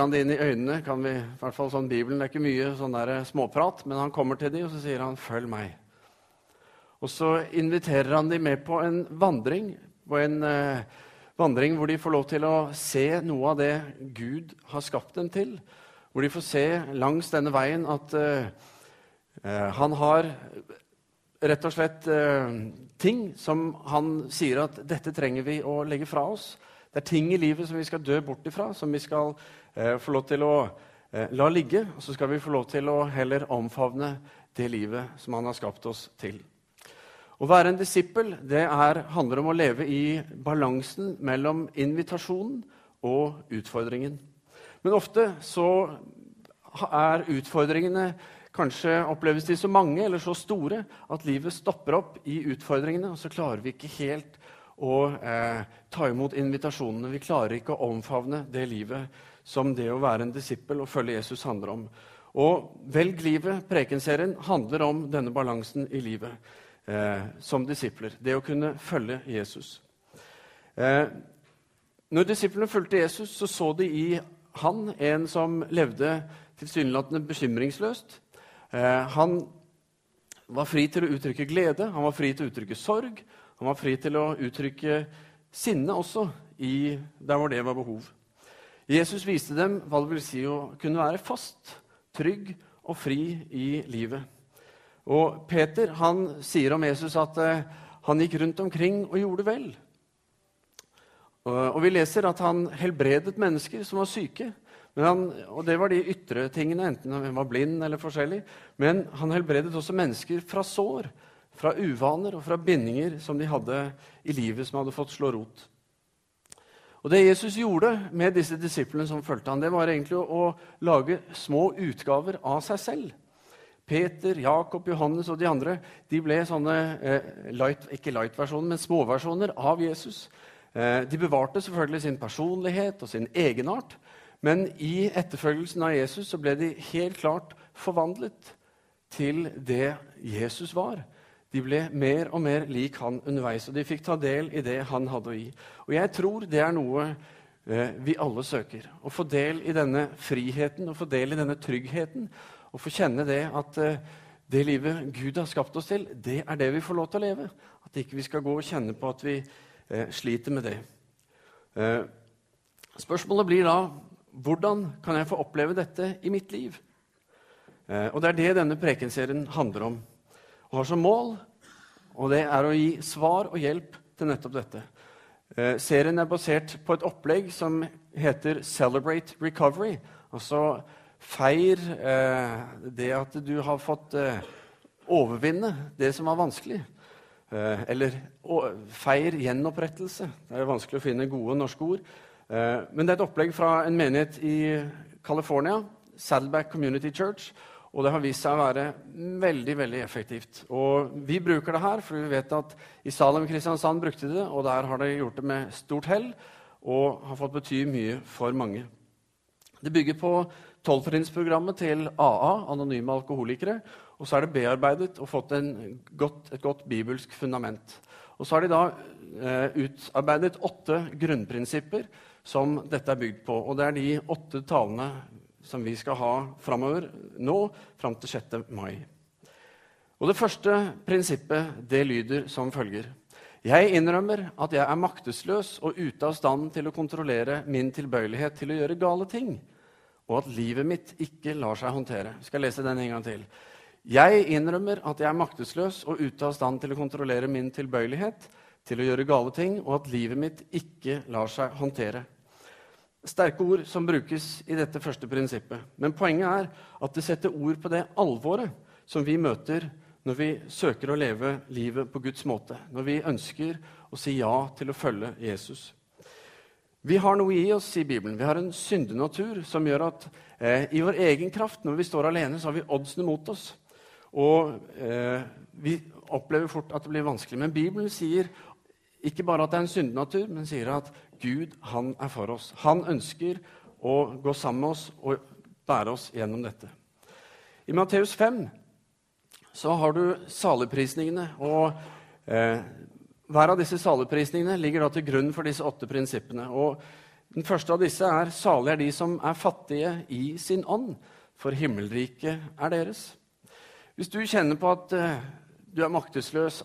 han det inn i øynene. kan vi, i hvert fall sånn Bibelen, Det er ikke mye sånn der småprat, men han kommer til dem og så sier han, 'Følg meg'. Og så inviterer han dem med på en vandring, på en eh, vandring hvor de får lov til å se noe av det Gud har skapt dem til. Hvor de får se langs denne veien at eh, eh han har rett og slett eh, ting som han sier at dette trenger vi å legge fra oss. Det er ting i livet som vi skal dø bort ifra, som vi skal eh, få lov til å eh, la ligge. Og så skal vi få lov til å heller omfavne det livet som han har skapt oss til. Å være en disippel det er, handler om å leve i balansen mellom invitasjonen og utfordringen. Men ofte så er utfordringene Kanskje oppleves de så mange eller så store at livet stopper opp i utfordringene, og så klarer vi ikke helt å eh, ta imot invitasjonene. Vi klarer ikke å omfavne det livet som det å være en disippel og følge Jesus handler om. Og Velg livet, prekenserien, handler om denne balansen i livet eh, som disipler. Det å kunne følge Jesus. Eh, når disiplene fulgte Jesus, så så de i han en som levde tilsynelatende bekymringsløst, Eh, han var fri til å uttrykke glede, han var fri til å uttrykke sorg. Han var fri til å uttrykke sinne også, der hvor det var behov. Jesus viste dem hva det vil si å kunne være fast, trygg og fri i livet. Og Peter han sier om Jesus at uh, han gikk rundt omkring og gjorde vel. Og Vi leser at han helbredet mennesker som var syke. Han, og Det var de ytre tingene, enten han var blind eller forskjellig. Men han helbredet også mennesker fra sår, fra uvaner og fra bindinger som de hadde i livet, som hadde fått slå rot. Og Det Jesus gjorde med disse disiplene som fulgte han, det var egentlig å lage små utgaver av seg selv. Peter, Jakob, Johannes og de andre de ble sånne eh, light, ikke light-versjoner, men småversjoner av Jesus. Eh, de bevarte selvfølgelig sin personlighet og sin egenart, men i etterfølgelsen av Jesus så ble de helt klart forvandlet til det Jesus var. De ble mer og mer lik han underveis, og de fikk ta del i det han hadde å gi. Og jeg tror det er noe eh, vi alle søker. Å få del i denne friheten, å få del i denne tryggheten. Å få kjenne det at eh, det livet Gud har skapt oss til, det er det vi får lov til å leve. At ikke vi skal gå og kjenne på at vi eh, sliter med det. Eh, spørsmålet blir da hvordan kan jeg få oppleve dette i mitt liv? Eh, og Det er det denne prekenserien handler om. Og har som mål og det er å gi svar og hjelp til nettopp dette. Eh, serien er basert på et opplegg som heter 'Celebrate Recovery'. Altså feir eh, det at du har fått eh, overvinne det som var vanskelig. Eh, eller feir gjenopprettelse. Det er vanskelig å finne gode norske ord. Eh, men det er et opplegg fra en menighet i California, Saddleback Community Church. Og det har vist seg å være veldig veldig effektivt. Og Vi bruker det her, for vi vet at i Salem Kristiansand brukte de det, og der har de gjort det med stort hell og har fått bety mye for mange. Det bygger på tolvtrinnsprogrammet til AA, Anonyme alkoholikere. Og så er det bearbeidet og fått godt, et godt bibelsk fundament. Og så har de da eh, utarbeidet åtte grunnprinsipper som dette er bygd på. Og det er de åtte talene som vi skal ha framover nå, fram til 6. mai. Og Det første prinsippet det lyder som følger. Jeg innrømmer at jeg er maktesløs og ute av stand til å kontrollere min tilbøyelighet til å gjøre gale ting, og at livet mitt ikke lar seg håndtere. Jeg skal lese den en gang til. Jeg innrømmer at jeg er maktesløs og ute av stand til å kontrollere min tilbøyelighet til å gjøre gale ting, og at livet mitt ikke lar seg håndtere. Sterke ord som brukes i dette første prinsippet. Men poenget er at det setter ord på det alvoret som vi møter når vi søker å leve livet på Guds måte, når vi ønsker å si ja til å følge Jesus. Vi har noe i oss, sier Bibelen. Vi har en syndenatur som gjør at eh, i vår egen kraft, når vi står alene, så har vi oddsene mot oss. Og eh, vi opplever fort at det blir vanskelig. Men Bibelen sier ikke bare at det er en syndenatur, men sier at Gud han er for oss. Han ønsker å gå sammen med oss og bære oss gjennom dette. I Matteus 5 så har du saligprisningene. og eh, Hver av disse saligprisningene ligger da til grunn for disse åtte prinsippene. og Den første av disse er 'Salige er de som er fattige i sin ånd, for himmelriket er deres'. Hvis du kjenner på at eh, du er maktesløs,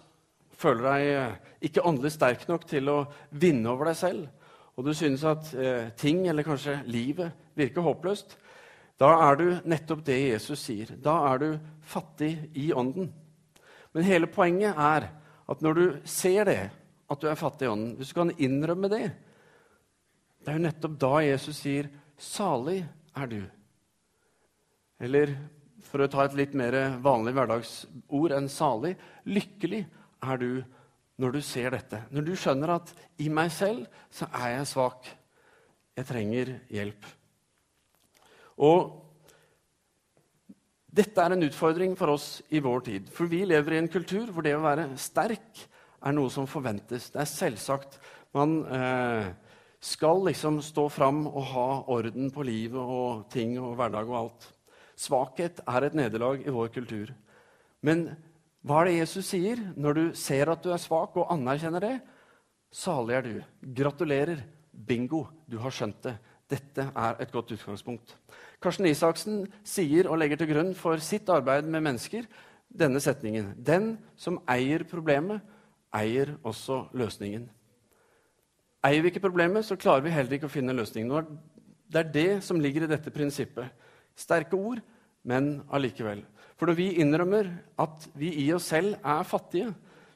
føler deg uh, ikke åndelig sterk nok til å vinne over deg selv, og du synes at uh, ting, eller kanskje livet, virker håpløst, da er du nettopp det Jesus sier. Da er du fattig i ånden. Men hele poenget er at når du ser det, at du er fattig i ånden, hvis du kan innrømme det, det er jo nettopp da Jesus sier 'salig er du'. Eller for å ta et litt mer vanlig hverdagsord enn 'salig' lykkelig er du når du ser dette. Når du skjønner at 'i meg selv så er jeg svak'. Jeg trenger hjelp. Og dette er en utfordring for oss i vår tid. For vi lever i en kultur hvor det å være sterk er noe som forventes. Det er selvsagt. Man eh, skal liksom stå fram og ha orden på livet og ting og hverdag og alt. Svakhet er et nederlag i vår kultur. Men hva er det Jesus sier når du ser at du er svak og anerkjenner det? Salig er du. Gratulerer. Bingo, du har skjønt det. Dette er et godt utgangspunkt. Karsten Isaksen sier og legger til grunn for sitt arbeid med mennesker denne setningen. Den som eier problemet, eier også løsningen. Eier vi ikke problemet, så klarer vi heller ikke å finne løsningen. Det er det som ligger i dette prinsippet. Sterke ord, men allikevel. For når vi innrømmer at vi i oss selv er fattige,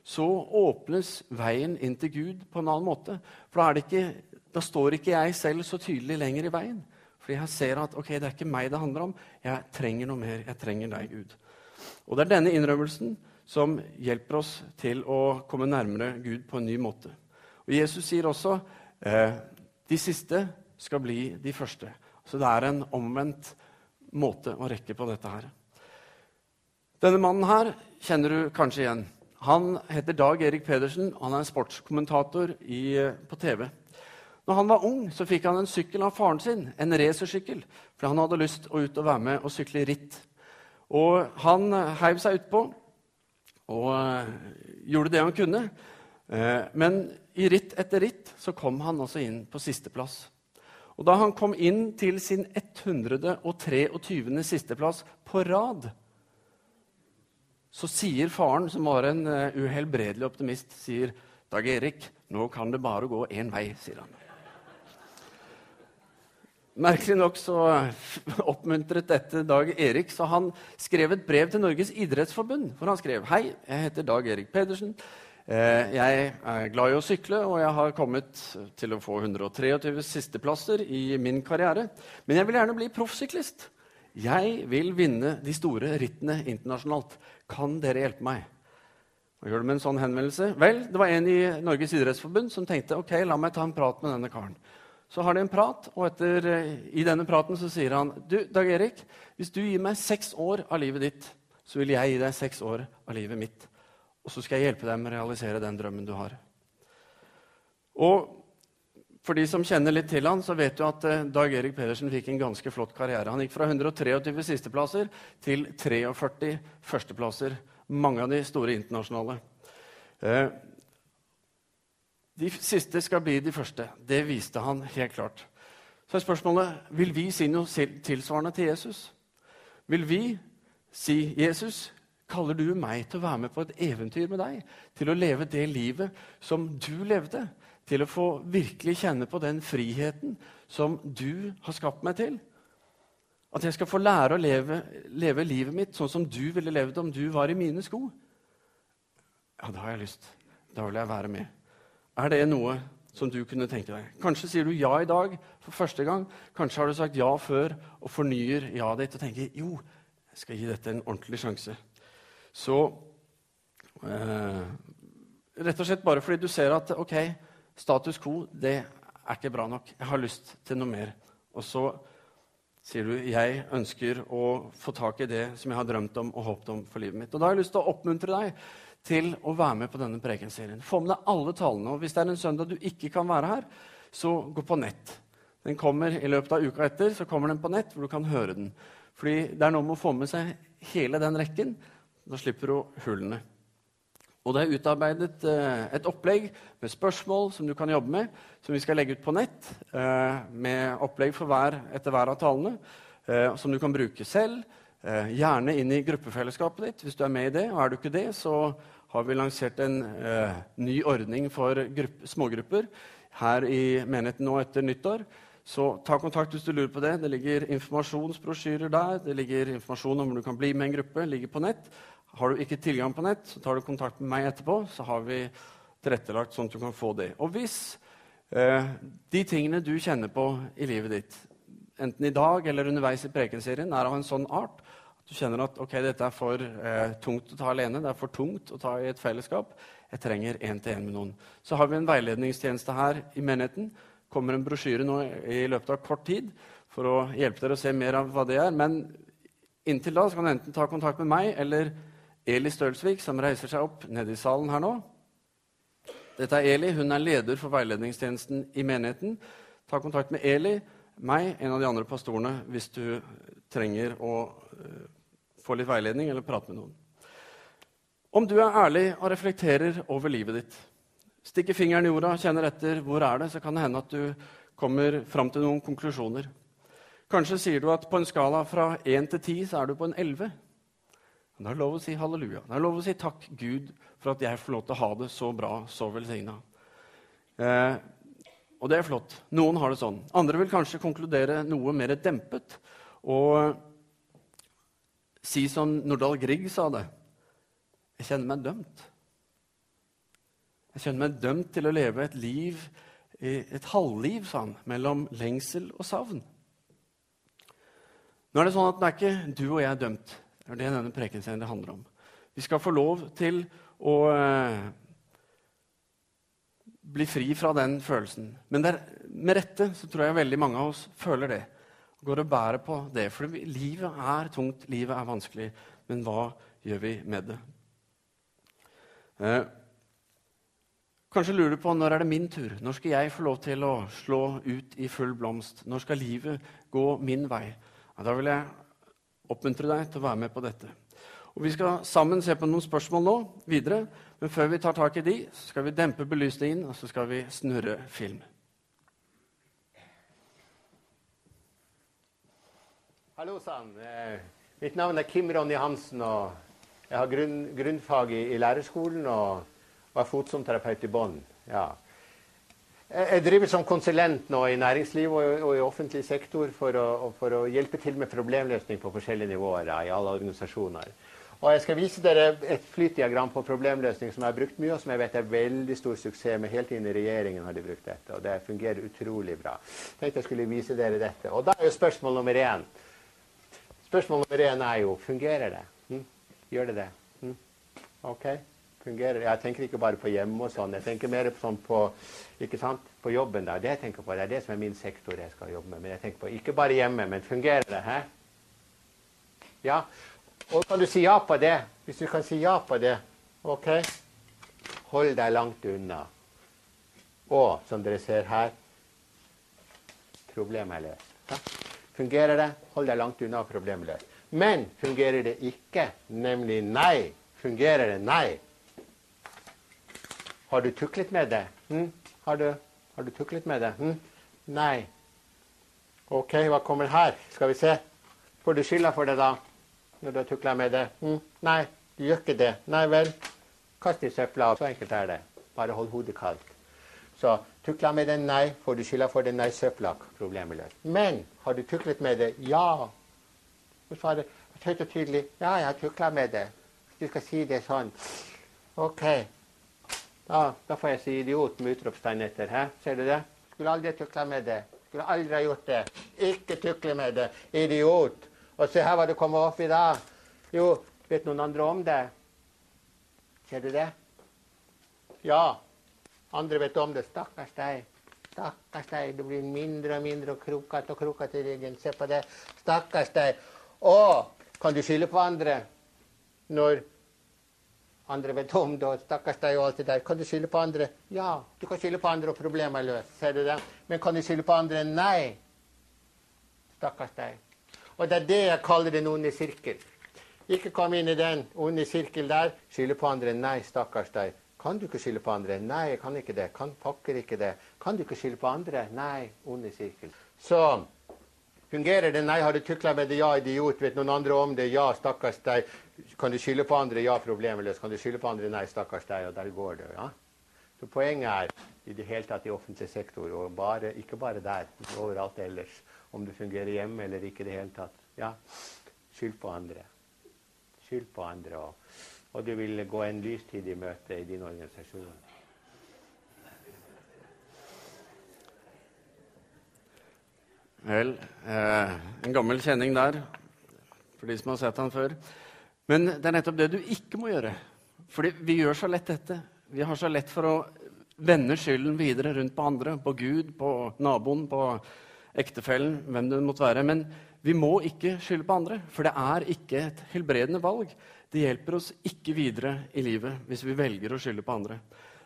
så åpnes veien inn til Gud på en annen måte. For da, ikke, da står ikke jeg selv så tydelig lenger i veien. Fordi jeg ser at ok, det er ikke meg det handler om. Jeg trenger noe mer. Jeg trenger deg, Gud. Og det er denne innrømmelsen som hjelper oss til å komme nærmere Gud på en ny måte. Og Jesus sier også eh, de siste skal bli de første. Så det er en omvendt måte å rekke på dette her. Denne mannen her kjenner du kanskje igjen. Han heter Dag Erik Pedersen. Han er en sportskommentator i, på TV. Når han var ung, så fikk han en sykkel av faren sin, en racersykkel, for han hadde lyst å ut og være med og sykle ritt. Og Han heiv seg utpå og eh, gjorde det han kunne. Eh, men i ritt etter ritt så kom han også inn på sisteplass. Og da han kom inn til sin 123. sisteplass på rad, så sier faren, som var en uh, uhelbredelig optimist, sier, 'Dag Erik, nå kan det bare gå én vei', sier han. Merkelig nok så oppmuntret dette Dag Erik, så han skrev et brev til Norges idrettsforbund. hvor han skrev Hei, jeg heter Dag Erik Pedersen. Eh, jeg er glad i å sykle, og jeg har kommet til å få 123 sisteplasser i min karriere. Men jeg vil gjerne bli proffsyklist. Jeg vil vinne de store rittene internasjonalt. Kan dere hjelpe meg? Hva gjør du med en sånn henvendelse? Vel, det var en i Norges idrettsforbund som tenkte ok, la meg ta en prat med denne karen. Så har de en prat, og etter, eh, i denne praten så sier han du, Dag Erik, hvis du gir meg seks år av livet ditt, så vil jeg gi deg seks år av livet mitt. Og så skal jeg hjelpe deg med å realisere den drømmen du har. Og for de som kjenner litt til han, så vet du at eh, Dag Erik Pedersen fikk en ganske flott karriere. Han gikk fra 123 sisteplasser til 43 førsteplasser. Mange av de store internasjonale. Eh, de siste skal bli de første. Det viste han helt klart. Så er spørsmålet vil vi si noe tilsvarende til Jesus. Vil vi si, 'Jesus, kaller du meg til å være med på et eventyr med deg. Til å leve det livet som du levde. Til å få virkelig kjenne på den friheten som du har skapt meg til. At jeg skal få lære å leve, leve livet mitt sånn som du ville levd om du var i mine sko. Ja, da har jeg lyst. Da vil jeg være med. Er det noe som du kunne tenke deg? Kanskje sier du ja i dag for første gang. Kanskje har du sagt ja før og fornyer ja-et ditt og tenker jo, jeg skal gi dette en ordentlig sjanse. Så eh, Rett og slett bare fordi du ser at ok, status quo det er ikke bra nok. Jeg har lyst til noe mer. Og så sier du jeg ønsker å få tak i det som jeg har drømt om og håpet om for livet mitt. Og Da har jeg lyst til å oppmuntre deg til å være med på denne prekenserien. Få med deg alle talene. Og hvis det er en søndag du ikke kan være her, så gå på nett. Den kommer I løpet av uka etter så kommer den på nett, hvor du kan høre den. Fordi Det er noe med å få med seg hele den rekken. Da slipper du hullene. Og det er utarbeidet eh, et opplegg med spørsmål som du kan jobbe med, som vi skal legge ut på nett, eh, med opplegg hver, etter hver av talene, eh, som du kan bruke selv. Gjerne inn i gruppefellesskapet ditt hvis du er med i det. Og er du ikke det, så har vi lansert en ny ordning for smågrupper her i menigheten nå etter nyttår. Så ta kontakt hvis du lurer på det. Det ligger informasjonsbrosjyrer der. Det ligger informasjon om hvor du kan bli med en gruppe. ligger på nett. Har du ikke tilgang på nett, så tar du kontakt med meg etterpå. Så har vi tilrettelagt sånn at du kan få det. Og hvis eh, de tingene du kjenner på i livet ditt, enten i dag eller underveis i prekenserien, er av en sånn art at du kjenner at ok, dette er for eh, tungt å ta alene, det er for tungt å ta i et fellesskap, jeg trenger én-til-én med noen, så har vi en veiledningstjeneste her i menigheten. Kommer en brosjyre nå i løpet av kort tid for å hjelpe dere å se mer av hva det er. Men inntil da kan du enten ta kontakt med meg eller Eli Stølsvik, som reiser seg opp nede i salen her nå. Dette er Eli. Hun er leder for veiledningstjenesten i menigheten. Ta kontakt med Eli, meg, en av de andre pastorene, hvis du trenger å uh, få litt veiledning eller prate med noen. Om du er ærlig og reflekterer over livet ditt, stikker fingeren i jorda, kjenner etter hvor er det, så kan det hende at du kommer fram til noen konklusjoner. Kanskje sier du at på en skala fra 1 til 10 så er du på en 11. Men det er lov å si halleluja. Det er lov å si takk, Gud, for at jeg får lov til å ha det så bra, så velsigna. Eh, og det er flott. Noen har det sånn. Andre vil kanskje konkludere noe mer dempet og si som Nordahl Grieg sa det. Jeg kjenner meg dømt. Jeg kjenner meg dømt til å leve et liv, et halvliv, sa han, mellom lengsel og savn. Nå er det sånn at det er ikke du og jeg er dømt. Det er det denne prekenserien handler om. Vi skal få lov til å eh, bli fri fra den følelsen. Men der, med rette så tror jeg veldig mange av oss føler det. Går og bærer på det. For livet er tungt, livet er vanskelig. Men hva gjør vi med det? Eh, kanskje lurer du på når er det min tur? Når skal jeg få lov til å slå ut i full blomst? Når skal livet gå min vei? Ja, da vil jeg oppmuntre deg til å være med på dette. Og Vi skal sammen se på noen spørsmål nå videre, men før vi tar tak i de, så skal vi dempe belysningen og så skal vi snurre film. Hallo sann. Eh, mitt navn er Kim Ronny Hansen. og Jeg har grunn, grunnfag i, i lærerskolen og, og er fotsomterapeut i bånn. Ja. Jeg driver som konsulent nå i næringsliv og, i offentlig sektor for å, for å, hjelpe til med problemløsning på forskjellige nivåer i alle organisasjoner. Og Jeg skal vise dere et flytdiagram på problemløsning som jeg har brukt mye, og som jeg vet er veldig stor suksess med. Helt inn i regjeringen har de brukt dette, og det fungerer utrolig bra. Jeg tenkte jeg skulle vise dere dette. Og da er jo spørsmål nummer én Spørsmål nummer én er jo fungerer det. Hm? Gjør det det? Hm? Ok? Fungerer. Jeg tenker ikke bare på hjemme og sånn. Jeg tenker mer på, sånn på, på jobben. da. Det jeg tenker på, det er det som er min sektor jeg skal jobbe med. Men jeg tenker på ikke bare hjemme, men fungerer det? Hæ? Ja. Og kan du si ja på det? Hvis du kan si ja på det, OK? Hold deg langt unna. Og som dere ser her problemet er løst. Ja? Fungerer det? Hold deg langt unna problemet løst. Men fungerer det ikke, nemlig nei, fungerer det nei, har du tuklet med det? Hm? Har, du, har, du, tuklet med det? Hm? Nei. OK, hva kommer her? Skal vi se. Får du skylda for det, da? Når du har tukla med det? Hm? Nei, du gjør ikke det. Nei vel. Kast i søpla. Så enkelt er det. Bare hold hodet kaldt. Så tukla med det? Nei. Får du skylda for det? Nei, søpla. Problemet løst. Men har du tuklet med det? Ja. Du svarer? høyt og tydelig. Ja, jeg har tukla med det. Du skal si det sånn. OK. Ja, da får jeg si idiot med utropstegn etter. Hæ? Ser du det? Skulle aldri tukla med det. Skulle aldri ha gjort det. Ikke tukle med det. Idiot. Og se her hva det kommer opp i dag. Jo, vet noen andre om det? Ser du det? Ja. Andre vet om det. Stakkars deg. Stakkars deg. Du blir mindre og mindre og krokete og krokete i ryggen. Se på det. Stakkars deg. Å, kan du skylde på andre når andre vet om det, og stakkars deg og alt det der. Kan du skylde på andre? Ja, du kan skylde på andre, og problemet er løst. Ser du det? Men kan du skylde på andre? Nei. Stakkars deg. Og det er det jeg kaller den onde sirkel. Ikke kom inn i den onde sirkel der. Skylde på andre. Nei, stakkars deg. Kan du ikke skylde på andre? Nei, jeg kan ikke det. Kan pakker ikke det. Kan du ikke skylde på andre? Nei, onde sirkel. Så fungerer det. Nei, har du tukla med det? Ja, idiot. Vet noen andre om det? Ja, stakkars deg. Kan du skylde på andre? Ja, problemløst. Kan du skylde på andre? Nei, stakkars deg. Og der går det. ja. Så Poenget er i det hele tatt i offentlig sektor, og bare, ikke bare der, overalt ellers, om du fungerer hjemme eller ikke i det hele tatt. Ja, skyld på andre. Skyld på andre. Og, og du vil gå en lystid i møte i din organisasjon. Vel, eh, en gammel kjenning der, for de som har sett han før. Men det er nettopp det du ikke må gjøre. Fordi vi gjør så lett dette. Vi har så lett for å vende skylden videre rundt på andre, på Gud, på naboen, på ektefellen, hvem det måtte være. Men vi må ikke skylde på andre, for det er ikke et helbredende valg. Det hjelper oss ikke videre i livet hvis vi velger å skylde på andre.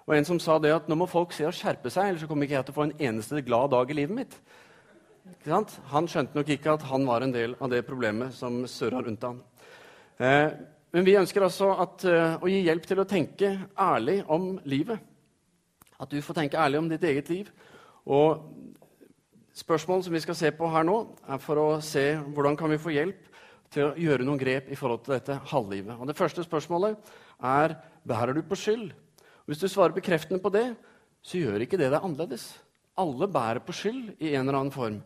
Og en som sa det at nå må folk se og skjerpe seg, ellers så kommer ikke jeg til å få en eneste glad dag i livet mitt. Han skjønte nok ikke at han var en del av det problemet som surra rundt han. Eh, men vi ønsker altså at, uh, å gi hjelp til å tenke ærlig om livet. At du får tenke ærlig om ditt eget liv. Og spørsmålet som vi skal se på her nå, er for å se hvordan kan vi få hjelp til å gjøre noen grep i forhold til dette halvlivet. Og Det første spørsmålet er bærer du på skyld. Og hvis du svarer bekreftende på det, så gjør ikke det deg annerledes. Alle bærer på skyld i en eller annen form.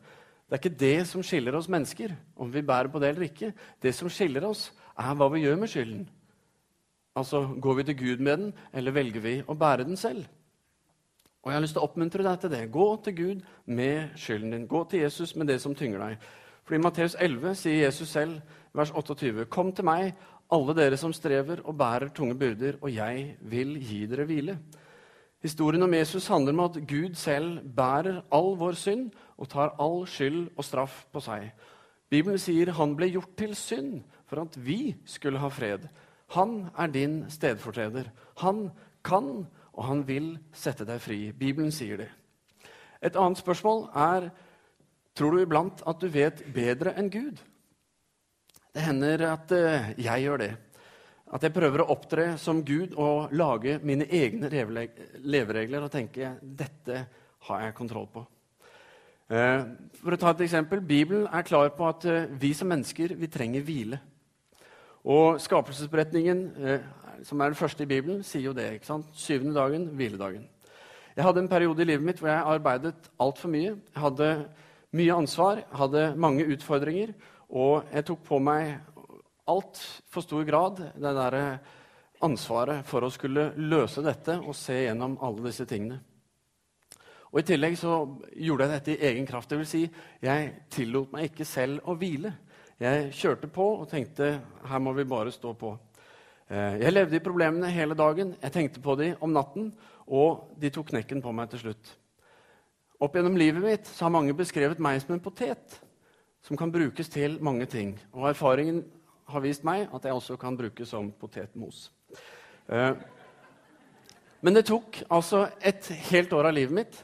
Det er ikke det som skiller oss mennesker, om vi bærer på det eller ikke. Det som skiller oss, er hva vi gjør med skylden. Altså, Går vi til Gud med den, eller velger vi å bære den selv? Og Jeg har lyst til å oppmuntre deg til det. Gå til Gud med skylden din. Gå til Jesus med det som tynger deg. For I Matteus 11 sier Jesus selv, vers 28.: Kom til meg, alle dere som strever og bærer tunge byrder, og jeg vil gi dere hvile. Historien om Jesus handler om at Gud selv bærer all vår synd og tar all skyld og straff på seg. Bibelen sier han ble gjort til synd for at vi skulle ha fred. Han er din stedfortreder. Han kan, og han vil sette deg fri. Bibelen sier det. Et annet spørsmål er tror du iblant at du vet bedre enn Gud. Det hender at uh, jeg gjør det. At jeg prøver å opptre som Gud og lage mine egne leveregler og tenke dette har jeg kontroll på. Uh, for å ta et eksempel, Bibelen er klar på at uh, vi som mennesker vi trenger hvile. Og skapelsesberetningen, eh, som er den første i Bibelen, sier jo det. ikke sant? Syvende dagen, hviledagen. Jeg hadde en periode i livet mitt hvor jeg arbeidet altfor mye. Jeg hadde mye ansvar, hadde mange utfordringer, og jeg tok på meg altfor stor grad det derre ansvaret for å skulle løse dette og se gjennom alle disse tingene. Og I tillegg så gjorde jeg dette i egen kraft. Det vil si, jeg tillot meg ikke selv å hvile. Jeg kjørte på og tenkte her må vi bare stå på. Eh, jeg levde i problemene hele dagen. Jeg tenkte på dem om natten, og de tok knekken på meg til slutt. Opp gjennom livet mitt så har mange beskrevet meg som en potet som kan brukes til mange ting. Og erfaringen har vist meg at jeg også kan bruke som potetmos. Eh, men det tok altså et helt år av livet mitt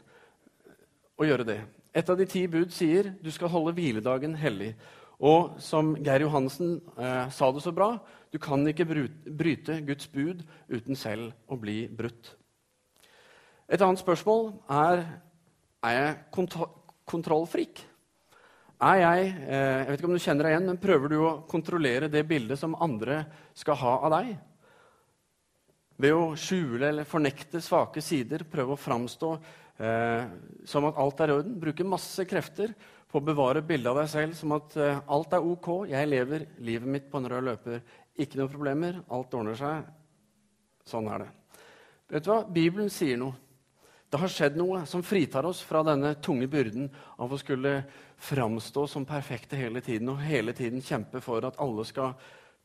å gjøre det. Et av de ti bud sier du skal holde hviledagen hellig. Og som Geir Johansen eh, sa det så bra, du kan ikke bryte Guds bud uten selv å bli brutt. Et annet spørsmål er er jeg kont kontrollfrik. Er jeg eh, jeg vet ikke om du kjenner deg igjen, men Prøver du å kontrollere det bildet som andre skal ha av deg? Ved å skjule eller fornekte svake sider, prøve å framstå eh, som at alt er i orden. Bruke masse krefter på å bevare bildet av deg selv som at eh, alt er ok, jeg lever livet mitt på en rød løper. Ikke noen problemer, alt ordner seg. Sånn er det. Vet du hva? Bibelen sier noe. Det har skjedd noe som fritar oss fra denne tunge byrden av å skulle framstå som perfekte hele tiden og hele tiden kjempe for at alle skal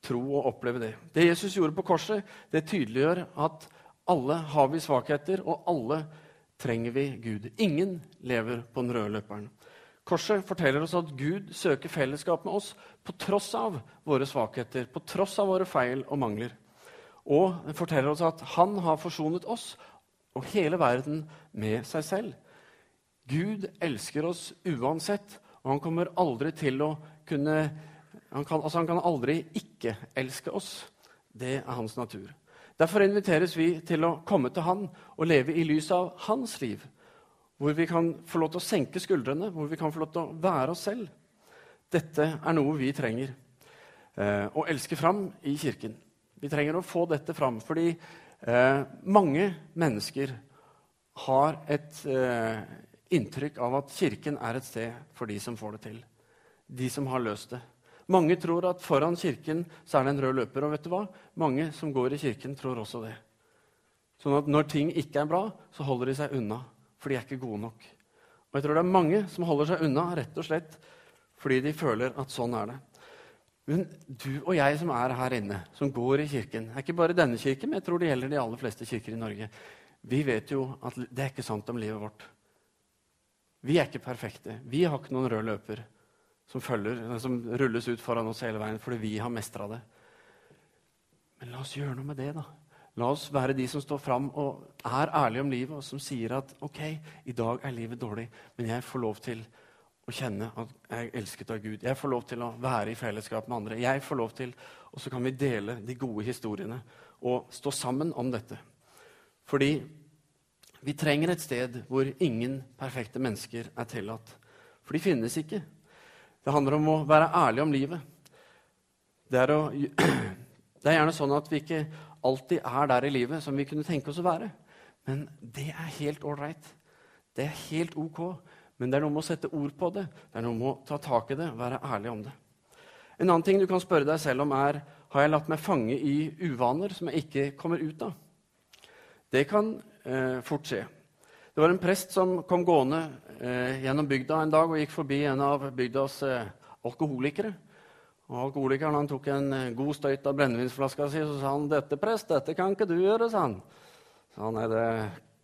tro og oppleve det. Det Jesus gjorde på korset, det tydeliggjør at alle har vi svakheter, og alle trenger vi Gud. Ingen lever på den røde løperen. Korset forteller oss at Gud søker fellesskap med oss på tross av våre svakheter, på tross av våre feil og mangler. Og det forteller oss at han har forsonet oss og hele verden med seg selv. Gud elsker oss uansett, og han kommer aldri til å kunne Han kan, altså han kan aldri ikke elske oss. Det er hans natur. Derfor inviteres vi til å komme til han og leve i lys av hans liv. Hvor vi kan få lov til å senke skuldrene, hvor vi kan få lov til å være oss selv. Dette er noe vi trenger eh, å elske fram i kirken. Vi trenger å få dette fram fordi eh, mange mennesker har et eh, inntrykk av at kirken er et sted for de som får det til. De som har løst det. Mange tror at foran kirken så er det en rød løper. Og vet du hva? Mange som går i kirken, tror også det. Sånn at når ting ikke er bra, så holder de seg unna, for de er ikke gode nok. Og jeg tror det er mange som holder seg unna rett og slett fordi de føler at sånn er det. Men du og jeg som er her inne, som går i kirken er ikke bare denne kirken, men jeg tror det gjelder de aller fleste kirker i Norge. Vi vet jo at det er ikke sant om livet vårt. Vi er ikke perfekte. Vi har ikke noen rød løper som, følger, som rulles ut foran oss hele veien fordi vi har mestra det. Men la oss gjøre noe med det, da. La oss være de som står fram og er ærlige om livet, og som sier at OK, i dag er livet dårlig, men jeg får lov til å kjenne at jeg er elsket av Gud. Jeg får lov til å være i fellesskap med andre. Jeg får lov til, Og så kan vi dele de gode historiene og stå sammen om dette. Fordi vi trenger et sted hvor ingen perfekte mennesker er tillatt. For de finnes ikke. Det handler om å være ærlig om livet. Det er, å, det er gjerne sånn at vi ikke alltid er der i livet som vi kunne tenke oss å være. Men det er helt ålreit. Det er helt ok. Men det er noe med å sette ord på det. Det er noe med å ta tak i det være ærlig om det. En annen ting du kan spørre deg selv om, er har jeg latt meg fange i uvaner som jeg ikke kommer ut av. Det kan eh, fort skje. Det var en prest som kom gående eh, gjennom bygda en dag og gikk forbi en av bygdas eh, alkoholikere. Og Alkoholikeren han tok en eh, god støyt av brennevinsflaska si og sa han, 'Dette, prest, dette kan ikke du gjøre', sa han. Så han, Nei, det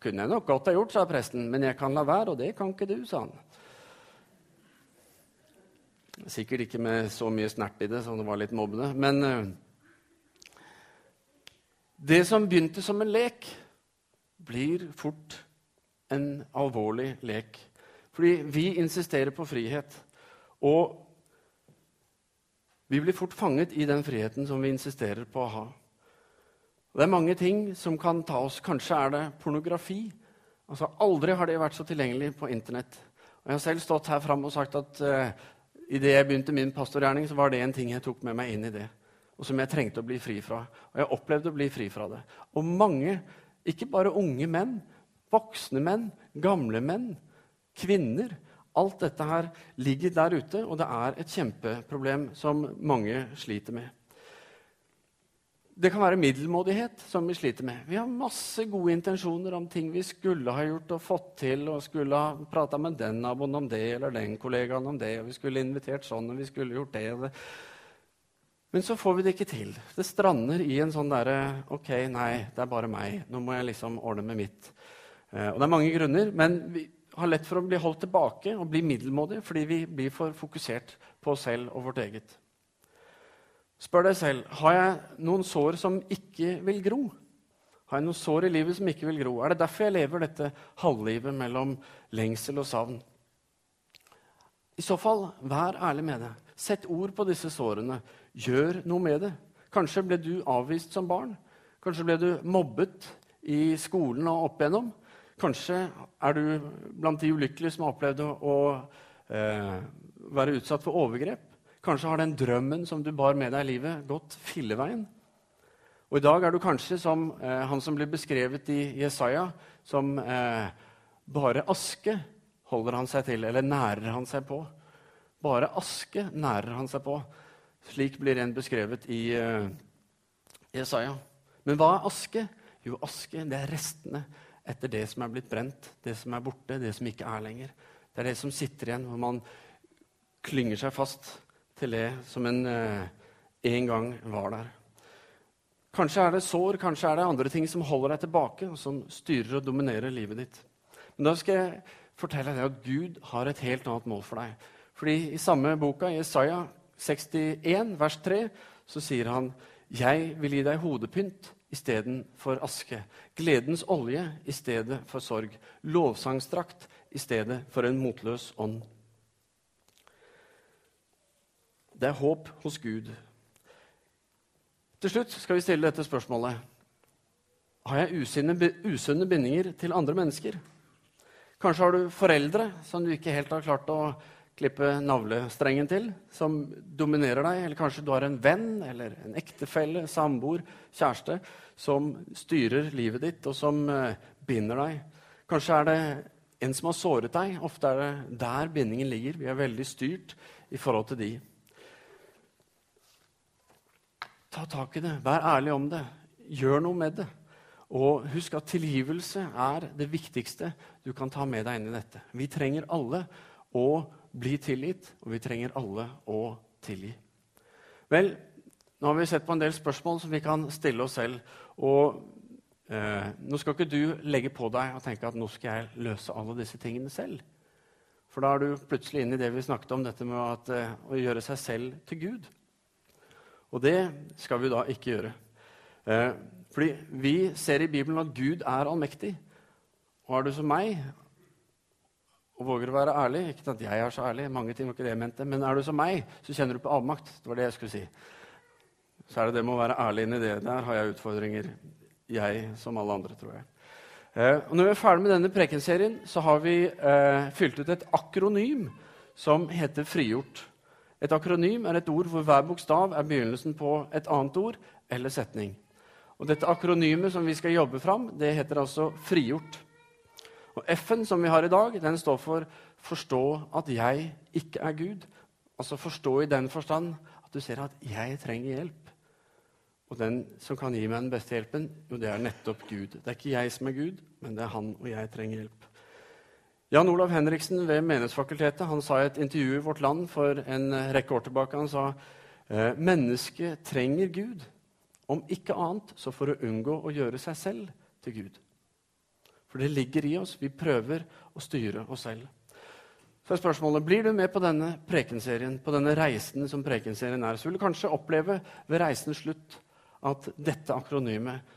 kunne jeg nok godt ha gjort, sa presten, 'men jeg kan la være, og det kan ikke du', sa han. Sikkert ikke med så mye snert i det, så det var litt mobbende. Men eh, det som begynte som en lek, blir fort en alvorlig lek. Fordi vi insisterer på frihet. Og vi blir fort fanget i den friheten som vi insisterer på å ha. Og det er mange ting som kan ta oss. Kanskje er det pornografi. Altså, Aldri har det vært så tilgjengelig på Internett. Og Jeg har selv stått her framme og sagt at uh, idet jeg begynte min pastorgjerning, så var det en ting jeg tok med meg inn i det, og som jeg trengte å bli fri fra. Og jeg opplevde å bli fri fra det. Og mange, ikke bare unge menn, Voksne menn, gamle menn, kvinner. Alt dette her ligger der ute, og det er et kjempeproblem som mange sliter med. Det kan være middelmådighet som vi sliter med. Vi har masse gode intensjoner om ting vi skulle ha gjort og fått til, og skulle ha prata med den naboen om det eller den kollegaen om det, og vi skulle invitert sånn, og vi skulle gjort det. Men så får vi det ikke til. Det strander i en sånn derre OK, nei, det er bare meg. Nå må jeg liksom ordne med mitt. Eh, og det er mange grunner, men vi har lett for å bli holdt tilbake og bli middelmådige fordi vi blir for fokusert på oss selv og vårt eget. Spør deg selv har jeg noen sår som ikke vil gro. Har jeg noen sår i livet som ikke vil gro? Er det derfor jeg lever dette halvlivet mellom lengsel og savn? I så fall, vær ærlig med det. Sett ord på disse sårene. Gjør noe med det. Kanskje ble du avvist som barn. Kanskje ble du mobbet i skolen og opp igjennom. Kanskje er du blant de ulykkelige som har opplevd å eh, være utsatt for overgrep. Kanskje har den drømmen som du bar med deg i livet, gått filleveien. Og I dag er du kanskje som eh, han som blir beskrevet i Jesaja, som eh, bare aske holder han seg til, eller nærer han seg på. Bare aske nærer han seg på. Slik blir en beskrevet i eh, Jesaja. Men hva er aske? Jo, aske det er restene etter det som er blitt brent, det som er borte, det som ikke er lenger. Det er det som sitter igjen, hvor man klynger seg fast til det som en, eh, en gang var der. Kanskje er det sår, kanskje er det andre ting som holder deg tilbake, og som styrer og dominerer livet ditt. Men da skal jeg fortelle deg at Gud har et helt annet mål for deg. Fordi i samme boka, Isaiah 61, vers 3, så sier han, 'Jeg vil gi deg hodepynt istedenfor aske. Gledens olje i stedet for sorg. Lovsangsdrakt i stedet for en motløs ånd. Det er håp hos Gud. Til slutt skal vi stille dette spørsmålet. Har jeg usunne, usunne bindinger til andre mennesker? Kanskje har du foreldre som du ikke helt har klart å klippe navlestrengen til, som dominerer deg. Eller kanskje du har en venn eller en ektefelle, samboer, kjæreste som styrer livet ditt, og som eh, binder deg. Kanskje er det en som har såret deg. Ofte er det der bindingen ligger. Vi er veldig styrt i forhold til de. Ta tak i det. Vær ærlig om det. Gjør noe med det. Og husk at tilgivelse er det viktigste du kan ta med deg inn i dette. Vi trenger alle å bli tilgitt, og vi trenger alle å tilgi. Vel, nå har vi sett på en del spørsmål som vi kan stille oss selv. Og eh, nå skal ikke du legge på deg og tenke at nå skal jeg løse alle disse tingene selv. For da er du plutselig inne i det vi snakket om, dette med at, eh, å gjøre seg selv til Gud. Og det skal vi da ikke gjøre. Eh, fordi vi ser i Bibelen at Gud er allmektig. Og er du som meg og våger å være ærlig. Ikke at jeg er så ærlig, mange ting var ikke det jeg mente, men er du som meg, så kjenner du på avmakt. Det var det jeg skulle si. Så er det det med å være ærlig inni det. Der har jeg utfordringer, jeg som alle andre, tror jeg. Eh, og når vi er ferdig med denne prekenserien, så har vi eh, fylt ut et akronym som heter frigjort. Et akronym er et ord hvor hver bokstav er begynnelsen på et annet ord eller setning. Og Dette akronymet som vi skal jobbe fram, det heter altså frigjort. Og F-en som vi har i dag, den står for 'forstå at jeg ikke er Gud'. Altså forstå i den forstand at du ser at 'jeg trenger hjelp'. Og den som kan gi meg den beste hjelpen, jo, det er nettopp Gud. Det er ikke jeg som er Gud, men det er han, og jeg trenger hjelp. Jan Olav Henriksen ved Menighetsfakultetet han sa i et intervju i Vårt Land for en rekke år tilbake han sa, «Eh, mennesket trenger Gud. Om ikke annet så for å unngå å gjøre seg selv til Gud. For det ligger i oss. Vi prøver å styre oss selv. Så er spørsmålet, Blir du med på denne prekenserien, på denne reisen som prekenserien er, så vil du kanskje oppleve ved reisens slutt at dette akronymet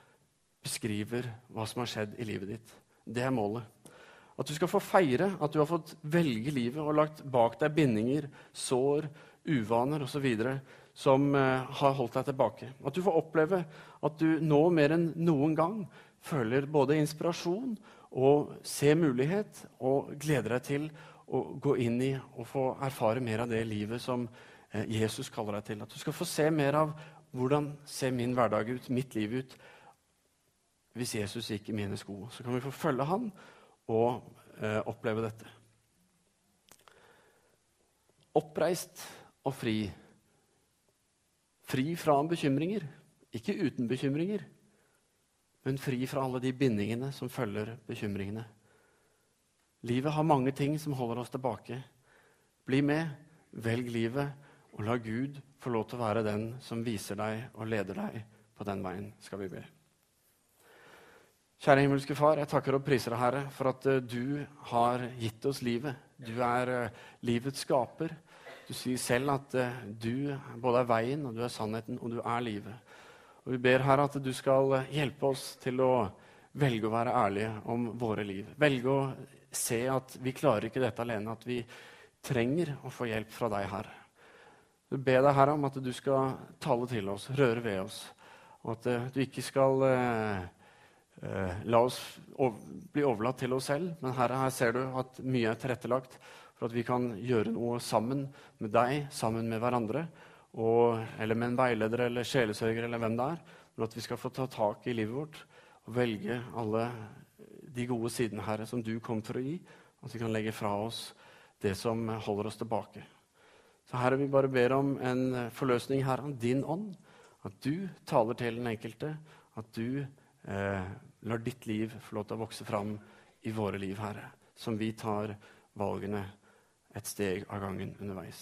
beskriver hva som har skjedd i livet ditt. Det er målet. At du skal få feire at du har fått velge livet og lagt bak deg bindinger, sår, uvaner osv. som uh, har holdt deg tilbake. At du får oppleve at du nå mer enn noen gang føler både inspirasjon og ser mulighet og gleder deg til å gå inn i og få erfare mer av det livet som eh, Jesus kaller deg til. At du skal få se mer av hvordan ser min hverdag ut, mitt liv ut, hvis Jesus gikk i mine sko. Så kan vi få følge han og eh, oppleve dette. Oppreist og fri. Fri fra bekymringer, ikke uten bekymringer men fri fra alle de bindingene som følger bekymringene. Livet har mange ting som holder oss tilbake. Bli med, velg livet, og la Gud få lov til å være den som viser deg og leder deg på den veien, skal vi be. Kjære himmelske Far, jeg takker og priser deg, Herre, for at uh, du har gitt oss livet. Du er uh, livets skaper. Du sier selv at uh, du både er veien, og du er sannheten, og du er livet. Og Vi ber her at du skal hjelpe oss til å velge å være ærlige om våre liv. Velge å se at vi klarer ikke dette alene, at vi trenger å få hjelp fra deg, her. Vi ber deg, her om at du skal tale til oss, røre ved oss, og at uh, du ikke skal uh, uh, la oss bli overlatt til oss selv. Men her, her ser du at mye er tilrettelagt for at vi kan gjøre noe sammen med deg, sammen med hverandre og, eller med en veileder eller sjelesørger eller hvem det er, men at vi skal få ta tak i livet vårt og velge alle de gode sidene, Herre, som du kom for å gi. At vi kan legge fra oss det som holder oss tilbake. Så Herre, vi bare ber om en forløsning Herre, av din ånd. At du taler til den enkelte. At du eh, lar ditt liv få lov til å vokse fram i våre liv, Herre. Som vi tar valgene et steg av gangen underveis.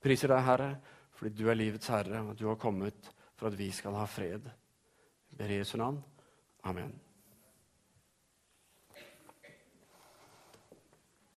Priser deg, Herre, fordi du er livets herre, og du har kommet for at vi skal ha fred. Jeg ber Jesu navn. Amen.